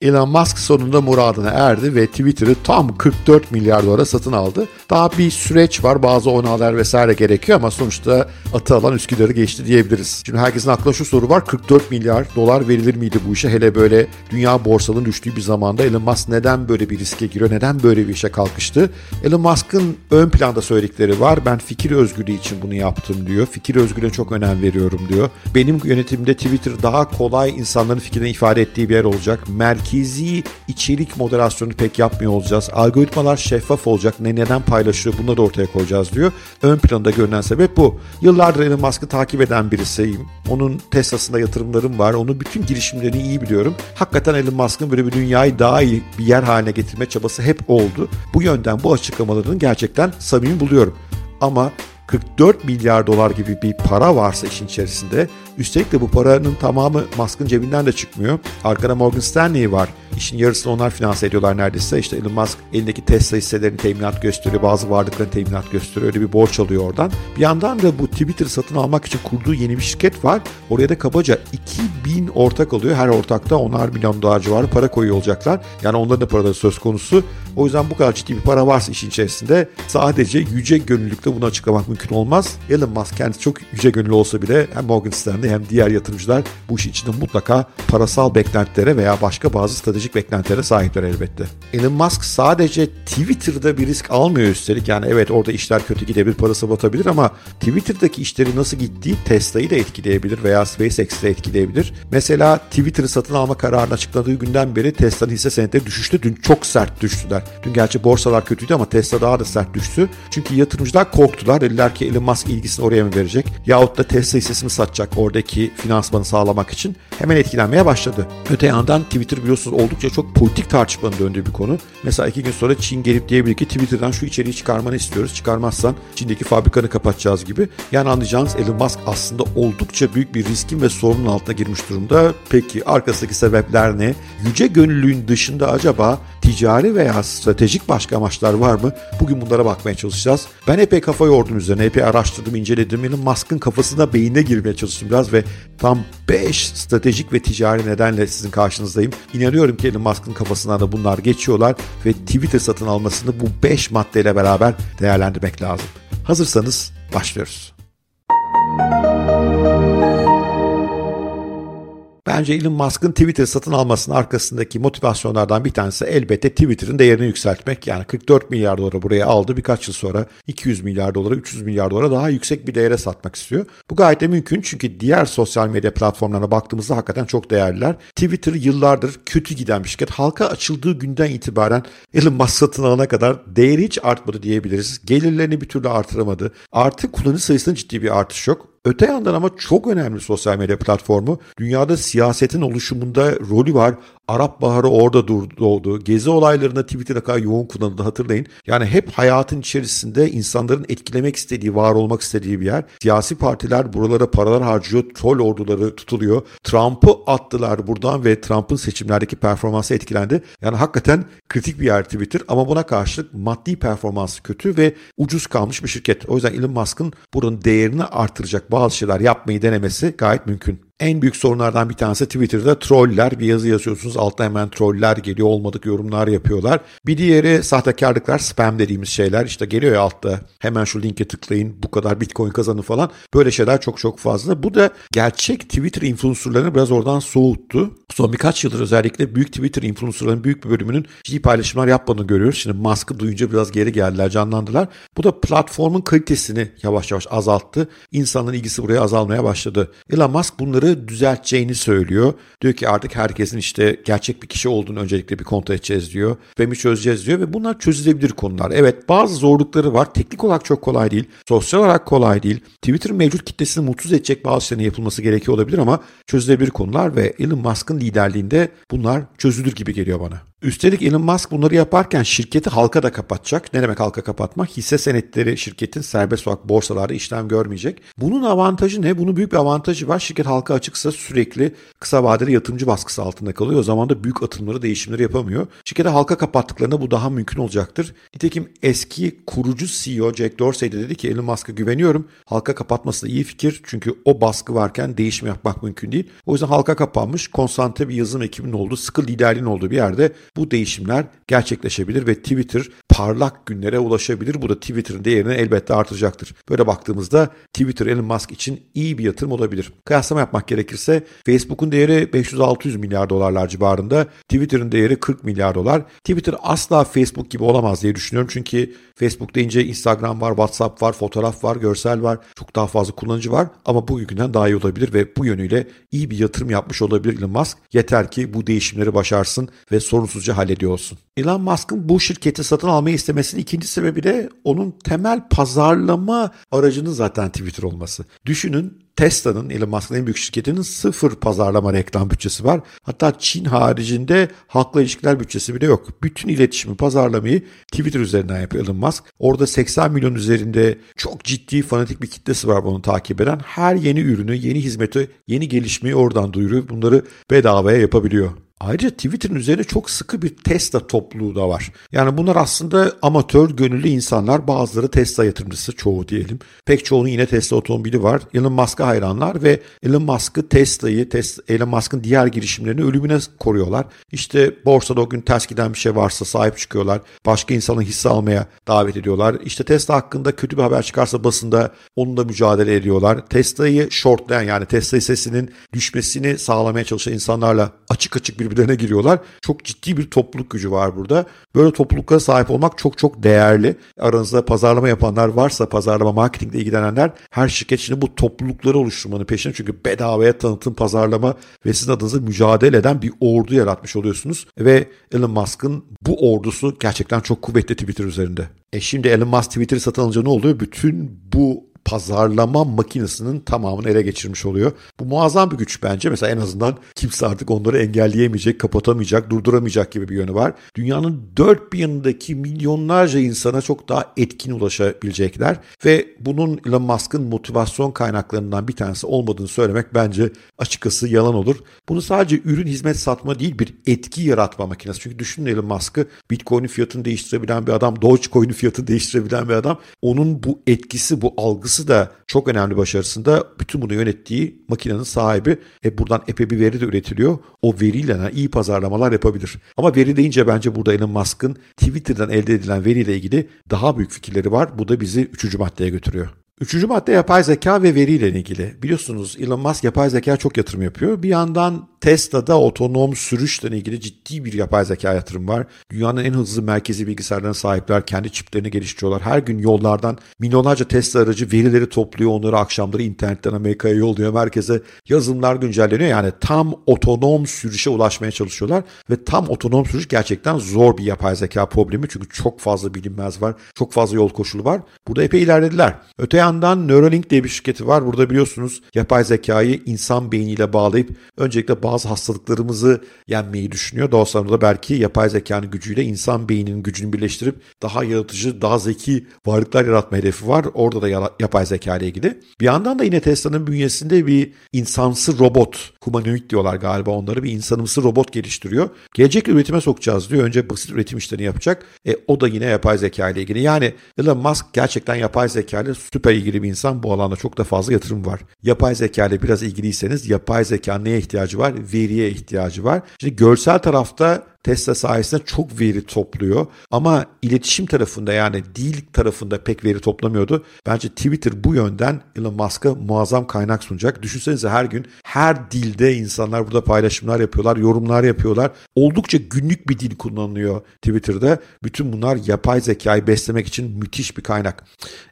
Elon Musk sonunda muradına erdi ve Twitter'ı tam 44 milyar dolara satın aldı. Daha bir süreç var, bazı onaylar vesaire gerekiyor ama sonuçta atı alan Üsküdar'ı geçti diyebiliriz. Şimdi herkesin aklına şu soru var, 44 milyar dolar verilir miydi bu işe? Hele böyle dünya borsalının düştüğü bir zamanda Elon Musk neden böyle bir riske giriyor, neden böyle bir işe kalkıştı? Elon Musk'ın ön planda söyledikleri var, ben fikir özgürlüğü için bunu yaptım diyor. Fikir özgürlüğüne çok önem veriyorum diyor. Benim yönetimde Twitter daha kolay insanların fikrini ifade ettiği bir yer olacak. Merkez merkezi içerik moderasyonu pek yapmıyor olacağız. Algoritmalar şeffaf olacak. Ne neden paylaşıyor bunları ortaya koyacağız diyor. Ön planda görünen sebep bu. Yıllardır Elon Musk'ı takip eden birisiyim. Onun Tesla'sında yatırımlarım var. Onun bütün girişimlerini iyi biliyorum. Hakikaten Elon Musk'ın böyle bir dünyayı daha iyi bir yer haline getirme çabası hep oldu. Bu yönden bu açıklamalarını gerçekten samimi buluyorum. Ama 44 milyar dolar gibi bir para varsa işin içerisinde üstelik de bu paranın tamamı Musk'ın cebinden de çıkmıyor. Arkada Morgan Stanley var. İşin yarısını onlar finanse ediyorlar neredeyse. İşte Elon Musk elindeki Tesla hisselerini teminat gösteriyor. Bazı varlıklarını teminat gösteriyor. Öyle bir borç alıyor oradan. Bir yandan da bu Twitter satın almak için kurduğu yeni bir şirket var. Oraya da kabaca 2000 ortak alıyor. Her ortakta onar milyon dolar civarı para koyuyor olacaklar. Yani onların da paraları söz konusu. O yüzden bu kadar ciddi bir para varsa işin içerisinde sadece yüce gönüllülükle bunu açıklamak mümkün olmaz. Elon Musk kendisi çok yüce gönüllü olsa bile hem Morgan Stanley hem diğer yatırımcılar bu iş içinde mutlaka parasal beklentilere veya başka bazı stratejik beklentilere sahipler elbette. Elon Musk sadece Twitter'da bir risk almıyor üstelik. Yani evet orada işler kötü gidebilir, parası batabilir ama Twitter'daki işleri nasıl gittiği Tesla'yı da etkileyebilir veya SpaceX'i de etkileyebilir. Mesela Twitter'ı satın alma kararını açıkladığı günden beri Tesla'nın hisse senetleri düşüştü. Dün çok sert düştüler. Dün gerçi borsalar kötüydü ama Tesla daha da sert düştü. Çünkü yatırımcılar korktular. Dediler ki Elon Musk ilgisini oraya mı verecek? Yahut da Tesla hissesini satacak oradaki finansmanı sağlamak için hemen etkilenmeye başladı. Öte yandan Twitter biliyorsunuz oldukça çok politik tartışmanın döndüğü bir konu. Mesela iki gün sonra Çin gelip diyebilir ki Twitter'dan şu içeriği çıkarmanı istiyoruz. Çıkarmazsan Çin'deki fabrikanı kapatacağız gibi. Yani anlayacağınız Elon Musk aslında oldukça büyük bir riskin ve sorunun altına girmiş durumda. Peki arkasındaki sebepler ne? Yüce gönüllülüğün dışında acaba ticari veya stratejik başka amaçlar var mı? Bugün bunlara bakmaya çalışacağız. Ben epey kafa yordum üzerine, epey araştırdım, inceledim. Elon Musk'ın kafasına, beynine girmeye çalıştım biraz ve tam 5 stratejik ve ticari nedenle sizin karşınızdayım. İnanıyorum ki Elon Musk'ın kafasından da bunlar geçiyorlar ve Twitter satın almasını bu 5 maddeyle beraber değerlendirmek lazım. Hazırsanız başlıyoruz. Bence Elon Musk'ın Twitter satın almasının arkasındaki motivasyonlardan bir tanesi elbette Twitter'ın değerini yükseltmek. Yani 44 milyar dolara buraya aldı. Birkaç yıl sonra 200 milyar dolara, 300 milyar dolara daha yüksek bir değere satmak istiyor. Bu gayet de mümkün çünkü diğer sosyal medya platformlarına baktığımızda hakikaten çok değerliler. Twitter yıllardır kötü giden bir şirket. Halka açıldığı günden itibaren Elon Musk satın alana kadar değeri hiç artmadı diyebiliriz. Gelirlerini bir türlü artıramadı. Artı kullanıcı sayısının ciddi bir artış yok. Öte yandan ama çok önemli sosyal medya platformu. Dünyada siyasetin oluşumunda rolü var. Arap Baharı orada doğdu. Gezi olaylarında Twitter'a kadar yoğun kullanıldı hatırlayın. Yani hep hayatın içerisinde insanların etkilemek istediği, var olmak istediği bir yer. Siyasi partiler buralara paralar harcıyor. Troll orduları tutuluyor. Trump'ı attılar buradan ve Trump'ın seçimlerdeki performansı etkilendi. Yani hakikaten kritik bir yer Twitter ama buna karşılık maddi performansı kötü ve ucuz kalmış bir şirket. O yüzden Elon Musk'ın buranın değerini artıracak bazı şeyler yapmayı denemesi gayet mümkün. En büyük sorunlardan bir tanesi Twitter'da troller. Bir yazı yazıyorsunuz altta hemen troller geliyor olmadık yorumlar yapıyorlar. Bir diğeri sahtekarlıklar spam dediğimiz şeyler. İşte geliyor ya altta hemen şu linke tıklayın bu kadar bitcoin kazanın falan. Böyle şeyler çok çok fazla. Bu da gerçek Twitter influencerlarını biraz oradan soğuttu. Son birkaç yıldır özellikle büyük Twitter influencerların büyük bir bölümünün ciddi paylaşımlar yapmadığını görüyoruz. Şimdi Musk'ı duyunca biraz geri geldiler canlandılar. Bu da platformun kalitesini yavaş yavaş azalttı. İnsanların ilgisi buraya azalmaya başladı. Elon Musk bunları düzelteceğini söylüyor. Diyor ki artık herkesin işte gerçek bir kişi olduğunu öncelikle bir kontrol edeceğiz diyor. Ve mi çözeceğiz diyor ve bunlar çözülebilir konular. Evet bazı zorlukları var. Teknik olarak çok kolay değil. Sosyal olarak kolay değil. Twitter'ın mevcut kitlesini mutsuz edecek bazı şeylerin yapılması gerekiyor olabilir ama çözülebilir konular ve Elon Musk'ın liderliğinde bunlar çözülür gibi geliyor bana. Üstelik Elon Musk bunları yaparken şirketi halka da kapatacak. Ne demek halka kapatmak? Hisse senetleri şirketin serbest olarak borsalarda işlem görmeyecek. Bunun avantajı ne? Bunun büyük bir avantajı var. Şirket halka açıksa sürekli kısa vadeli yatırımcı baskısı altında kalıyor. O zaman da büyük atımları, değişimleri yapamıyor. Şirketi halka kapattıklarında bu daha mümkün olacaktır. Nitekim eski kurucu CEO Jack Dorsey de dedi ki Elon Musk'a güveniyorum. Halka kapatması da iyi fikir. Çünkü o baskı varken değişim yapmak mümkün değil. O yüzden halka kapanmış, konsantre bir yazılım ekibinin olduğu, sıkı liderliğin olduğu bir yerde bu değişimler gerçekleşebilir ve Twitter parlak günlere ulaşabilir. Bu da Twitter'ın değerini elbette artıracaktır. Böyle baktığımızda Twitter Elon Musk için iyi bir yatırım olabilir. Kıyaslama yapmak gerekirse Facebook'un değeri 500-600 milyar dolarlar civarında, Twitter'ın değeri 40 milyar dolar. Twitter asla Facebook gibi olamaz diye düşünüyorum çünkü Facebook deyince Instagram var, WhatsApp var, fotoğraf var, görsel var. Çok daha fazla kullanıcı var ama bugünkünden daha iyi olabilir ve bu yönüyle iyi bir yatırım yapmış olabilir Elon Musk. Yeter ki bu değişimleri başarsın ve sorunsuzca hallediyor. Elon Musk'ın bu şirketi satın almayı istemesinin ikinci sebebi de onun temel pazarlama aracının zaten Twitter olması. Düşünün Tesla'nın Elon Musk'ın en büyük şirketinin sıfır pazarlama reklam bütçesi var. Hatta Çin haricinde halkla ilişkiler bütçesi bile yok. Bütün iletişimi, pazarlamayı Twitter üzerinden yapıyor Elon Musk. Orada 80 milyon üzerinde çok ciddi fanatik bir kitlesi var bunu takip eden. Her yeni ürünü, yeni hizmeti, yeni gelişmeyi oradan duyuruyor. Bunları bedavaya yapabiliyor. Ayrıca Twitter'ın üzerine çok sıkı bir Tesla topluluğu da var. Yani bunlar aslında amatör, gönüllü insanlar. Bazıları Tesla yatırımcısı, çoğu diyelim. Pek çoğunun yine Tesla otomobili var. Elon Musk'a hayranlar ve Elon Musk'ı, Tesla'yı, Tesla, Elon Musk'ın diğer girişimlerini ölümüne koruyorlar. İşte borsada o gün ters giden bir şey varsa sahip çıkıyorlar. Başka insanın hisse almaya davet ediyorlar. İşte Tesla hakkında kötü bir haber çıkarsa basında onunla mücadele ediyorlar. Tesla'yı shortlayan yani Tesla hissesinin düşmesini sağlamaya çalışan insanlarla açık açık bir birbirlerine giriyorlar. Çok ciddi bir topluluk gücü var burada. Böyle topluluklara sahip olmak çok çok değerli. Aranızda pazarlama yapanlar varsa pazarlama marketingle ilgilenenler her şirket şimdi bu toplulukları oluşturmanın peşinde. Çünkü bedavaya tanıtım pazarlama ve sizin adınıza mücadele eden bir ordu yaratmış oluyorsunuz. Ve Elon Musk'ın bu ordusu gerçekten çok kuvvetli Twitter üzerinde. E şimdi Elon Musk Twitter'ı satın alınca ne oluyor? Bütün bu pazarlama makinesinin tamamını ele geçirmiş oluyor. Bu muazzam bir güç bence. Mesela en azından kimse artık onları engelleyemeyecek, kapatamayacak, durduramayacak gibi bir yönü var. Dünyanın dört bir yanındaki milyonlarca insana çok daha etkin ulaşabilecekler ve bunun Elon Musk'ın motivasyon kaynaklarından bir tanesi olmadığını söylemek bence açıkçası yalan olur. Bunu sadece ürün hizmet satma değil bir etki yaratma makinesi. Çünkü düşünün Elon Musk'ı Bitcoin'in fiyatını değiştirebilen bir adam, Dogecoin'in fiyatını değiştirebilen bir adam. Onun bu etkisi, bu algısı başarısı da çok önemli başarısında bütün bunu yönettiği makinenin sahibi. E buradan epey bir veri de üretiliyor. O veriyle iyi pazarlamalar yapabilir. Ama veri deyince bence burada Elon Musk'ın Twitter'dan elde edilen veriyle ilgili daha büyük fikirleri var. Bu da bizi üçüncü maddeye götürüyor. Üçüncü madde yapay zeka ve veriyle ilgili. Biliyorsunuz Elon Musk yapay zeka çok yatırım yapıyor. Bir yandan Tesla'da otonom sürüşle ilgili ciddi bir yapay zeka yatırım var. Dünyanın en hızlı merkezi bilgisayarlarına sahipler. Kendi çiplerini geliştiriyorlar. Her gün yollardan milyonlarca Tesla aracı verileri topluyor. Onları akşamları internetten Amerika'ya yolluyor. Merkeze yazılımlar güncelleniyor. Yani tam otonom sürüşe ulaşmaya çalışıyorlar. Ve tam otonom sürüş gerçekten zor bir yapay zeka problemi. Çünkü çok fazla bilinmez var. Çok fazla yol koşulu var. Burada epey ilerlediler. Öte yandan Neuralink diye bir şirketi var. Burada biliyorsunuz yapay zekayı insan beyniyle bağlayıp öncelikle bazı hastalıklarımızı yenmeyi düşünüyor. Daha sonra da belki yapay zekanın gücüyle insan beyninin gücünü birleştirip daha yaratıcı, daha zeki varlıklar yaratma hedefi var. Orada da yapay zeka ile ilgili. Bir yandan da yine Tesla'nın bünyesinde bir insansı robot, humanoid diyorlar galiba onları, bir insanımsı robot geliştiriyor. Gelecek üretime sokacağız diyor. Önce basit üretim işlerini yapacak. E, o da yine yapay zeka ile ilgili. Yani Elon Musk gerçekten yapay zeka ile süper ilgili bir insan. Bu alanda çok da fazla yatırım var. Yapay zeka ile biraz ilgiliyseniz yapay zeka neye ihtiyacı var? veriye ihtiyacı var. Şimdi görsel tarafta Tesla sayesinde çok veri topluyor ama iletişim tarafında yani dil tarafında pek veri toplamıyordu. Bence Twitter bu yönden Elon Musk'a muazzam kaynak sunacak. Düşünsenize her gün her dilde insanlar burada paylaşımlar yapıyorlar, yorumlar yapıyorlar. Oldukça günlük bir dil kullanılıyor Twitter'da. Bütün bunlar yapay zekayı beslemek için müthiş bir kaynak.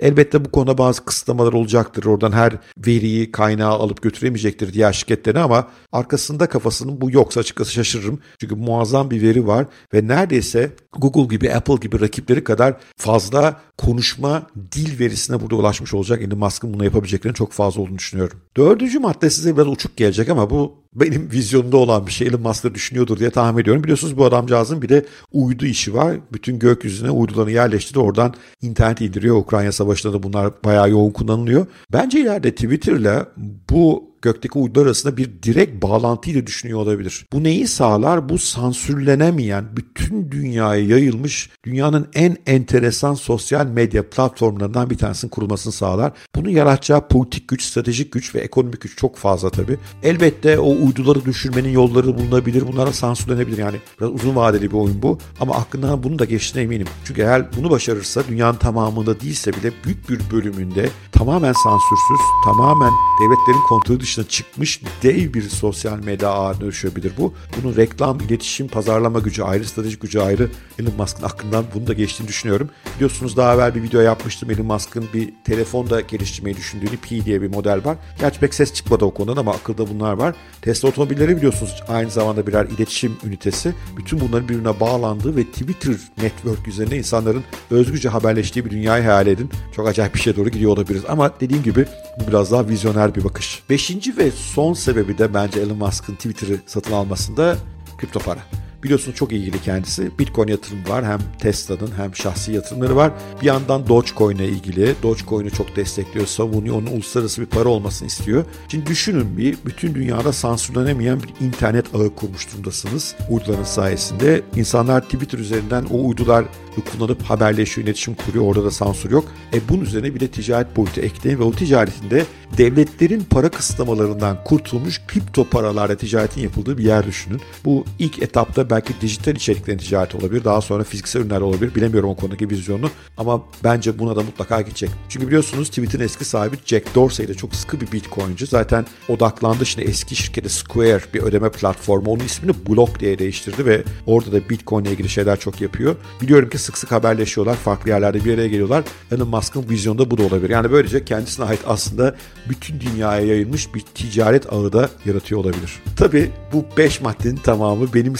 Elbette bu konuda bazı kısıtlamalar olacaktır. Oradan her veriyi, kaynağı alıp götüremeyecektir diğer şirketlerine ama arkasında kafasının bu yoksa açıkçası şaşırırım. Çünkü muazzam bir bir veri var ve neredeyse Google gibi Apple gibi rakipleri kadar fazla konuşma dil verisine burada ulaşmış olacak. Elon Musk'ın bunu yapabileceklerinin çok fazla olduğunu düşünüyorum. Dördüncü madde size biraz uçuk gelecek ama bu benim vizyonumda olan bir şey. Elon Musk da düşünüyordur diye tahmin ediyorum. Biliyorsunuz bu adamcağızın bir de uydu işi var. Bütün gökyüzüne uydularını yerleştirdi. Oradan internet indiriyor. Ukrayna Savaşı'nda da bunlar bayağı yoğun kullanılıyor. Bence ileride Twitter'la bu gökteki uydular arasında bir direkt bağlantıyla düşünüyor olabilir. Bu neyi sağlar? Bu sansürlenemeyen, bütün dünyaya yayılmış dünyanın en enteresan sosyal medya platformlarından bir tanesinin kurulmasını sağlar. Bunu yaratacağı politik güç, stratejik güç ve ekonomik güç çok fazla tabii. Elbette o uyduları düşürmenin yolları bulunabilir. Bunlara sansürlenebilir. Yani biraz uzun vadeli bir oyun bu. Ama aklından bunu da geçtiğine eminim. Çünkü eğer bunu başarırsa dünyanın tamamında değilse bile büyük bir bölümünde tamamen sansürsüz, tamamen devletlerin kontrolü dışında dışına çıkmış dev bir sosyal medya ağına dönüşebilir bu. Bunun reklam, iletişim, pazarlama gücü ayrı, stratejik gücü ayrı. Elon Musk'ın aklından bunu da geçtiğini düşünüyorum. Biliyorsunuz daha evvel bir video yapmıştım. Elon Musk'ın bir telefonda geliştirmeyi düşündüğünü Pi diye bir model var. Gerçi pek ses çıkmadı o konudan ama akılda bunlar var. Tesla otomobilleri biliyorsunuz aynı zamanda birer iletişim ünitesi. Bütün bunların birbirine bağlandığı ve Twitter network üzerinde insanların özgürce haberleştiği bir dünyayı hayal edin. Çok acayip bir şeye doğru gidiyor olabiliriz. Ama dediğim gibi bu biraz daha vizyoner bir bakış. Beşinci ve son sebebi de bence Elon Musk'ın Twitter'ı satın almasında kripto para. Biliyorsunuz çok ilgili kendisi. Bitcoin yatırım var. Hem Tesla'nın hem şahsi yatırımları var. Bir yandan Dogecoin ile ilgili. Dogecoin'i çok destekliyor, savunuyor. Onun uluslararası bir para olmasını istiyor. Şimdi düşünün bir bütün dünyada sansürlenemeyen bir internet ağı kurmuş durumdasınız. Uyduların sayesinde. insanlar Twitter üzerinden o uydular kullanıp haberleşiyor, iletişim kuruyor. Orada da sansür yok. E bunun üzerine bir de ticaret boyutu ekleyin ve o ticaretinde devletlerin para kısıtlamalarından kurtulmuş kripto paralarla ticaretin yapıldığı bir yer düşünün. Bu ilk etapta belki dijital içeriklerin ticareti olabilir. Daha sonra fiziksel ürünler olabilir. Bilemiyorum o konudaki vizyonu ama bence buna da mutlaka gidecek. Çünkü biliyorsunuz Twitter'ın eski sahibi Jack Dorsey de çok sıkı bir Bitcoin'ci. Zaten odaklandı şimdi eski şirketi Square bir ödeme platformu. Onun ismini Block diye değiştirdi ve orada da Bitcoin ile ilgili şeyler çok yapıyor. Biliyorum ki sık sık haberleşiyorlar. Farklı yerlerde bir araya geliyorlar. Elon Musk'ın vizyonda bu da olabilir. Yani böylece kendisine ait aslında bütün dünyaya yayılmış bir ticaret ağı da yaratıyor olabilir. Tabi bu 5 maddenin tamamı benim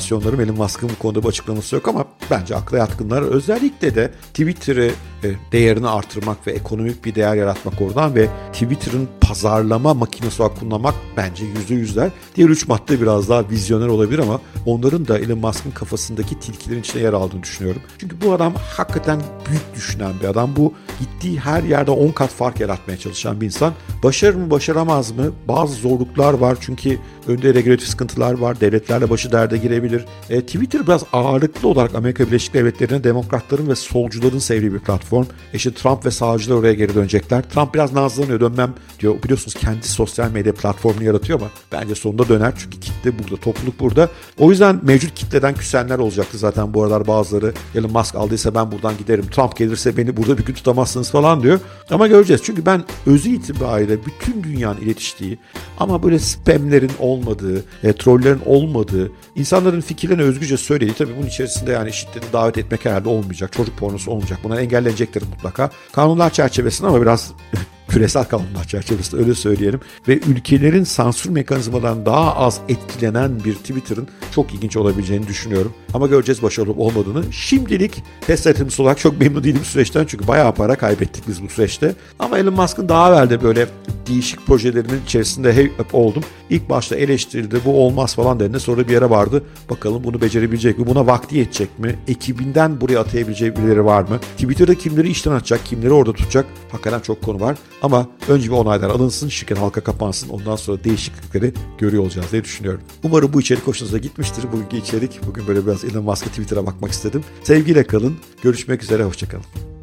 spekülasyonlarım. Elon Musk'ın bu konuda bir açıklaması yok ama bence akla yatkınlar. Özellikle de Twitter'ı değerini artırmak ve ekonomik bir değer yaratmak oradan ve Twitter'ın pazarlama makinesi olarak kullanmak bence yüzde yüzler. Diğer üç madde biraz daha vizyoner olabilir ama onların da Elon Musk'ın kafasındaki tilkilerin içine yer aldığını düşünüyorum. Çünkü bu adam hakikaten büyük düşünen bir adam. Bu gittiği her yerde 10 kat fark yaratmaya çalışan bir insan. Başarır mı başaramaz mı? Bazı zorluklar var çünkü önde regülatif sıkıntılar var. Devletlerle başı derde girebilir. E, Twitter biraz ağırlıklı olarak Amerika Birleşik Devletleri'ne demokratların ve solcuların sevdiği bir platform. E işte Trump ve sağcılar oraya geri dönecekler. Trump biraz nazlanıyor dönmem diyor. Biliyorsunuz kendi sosyal medya platformunu yaratıyor ama bence sonunda döner çünkü kitle burada, topluluk burada. O yüzden mevcut kitleden küsenler olacaktı zaten bu aralar bazıları. Elon Musk aldıysa ben buradan giderim. Trump gelirse beni burada bir gün tutamazsınız falan diyor. Ama göreceğiz. Çünkü ben özü itibariyle bütün dünyanın iletiştiği ama böyle spamlerin olmadığı, e, trollerin olmadığı, insanların fikirlerini özgürce söylediği tabii bunun içerisinde yani şiddeti davet etmek herhalde olmayacak. Çocuk pornosu olmayacak. Buna engellenecektir mutlaka. Kanunlar çerçevesinde ama biraz küresel kanunlar çerçevesinde öyle söyleyelim ve ülkelerin sansür mekanizmalarından daha az etkilenen bir Twitter'ın çok ilginç olabileceğini düşünüyorum. Ama göreceğiz başarılı olmadığını. Şimdilik test yatırımcısı olarak çok memnun değilim süreçten çünkü bayağı para kaybettik biz bu süreçte. Ama Elon Musk'ın daha evvel de böyle değişik projelerinin içerisinde hep oldum. İlk başta eleştirildi bu olmaz falan denildi sonra bir yere vardı. Bakalım bunu becerebilecek mi? Buna vakti yetecek mi? Ekibinden buraya atayabileceği birileri var mı? Twitter'da kimleri işten atacak, kimleri orada tutacak? Hakikaten çok konu var. Ama önce bir onaylar alınsın, şirket halka kapansın. Ondan sonra değişiklikleri görüyor olacağız diye düşünüyorum. Umarım bu içerik hoşunuza gitmiştir. Bugünkü içerik. Bugün böyle biraz Elon Musk'a Twitter'a bakmak istedim. Sevgiyle kalın. Görüşmek üzere. Hoşçakalın.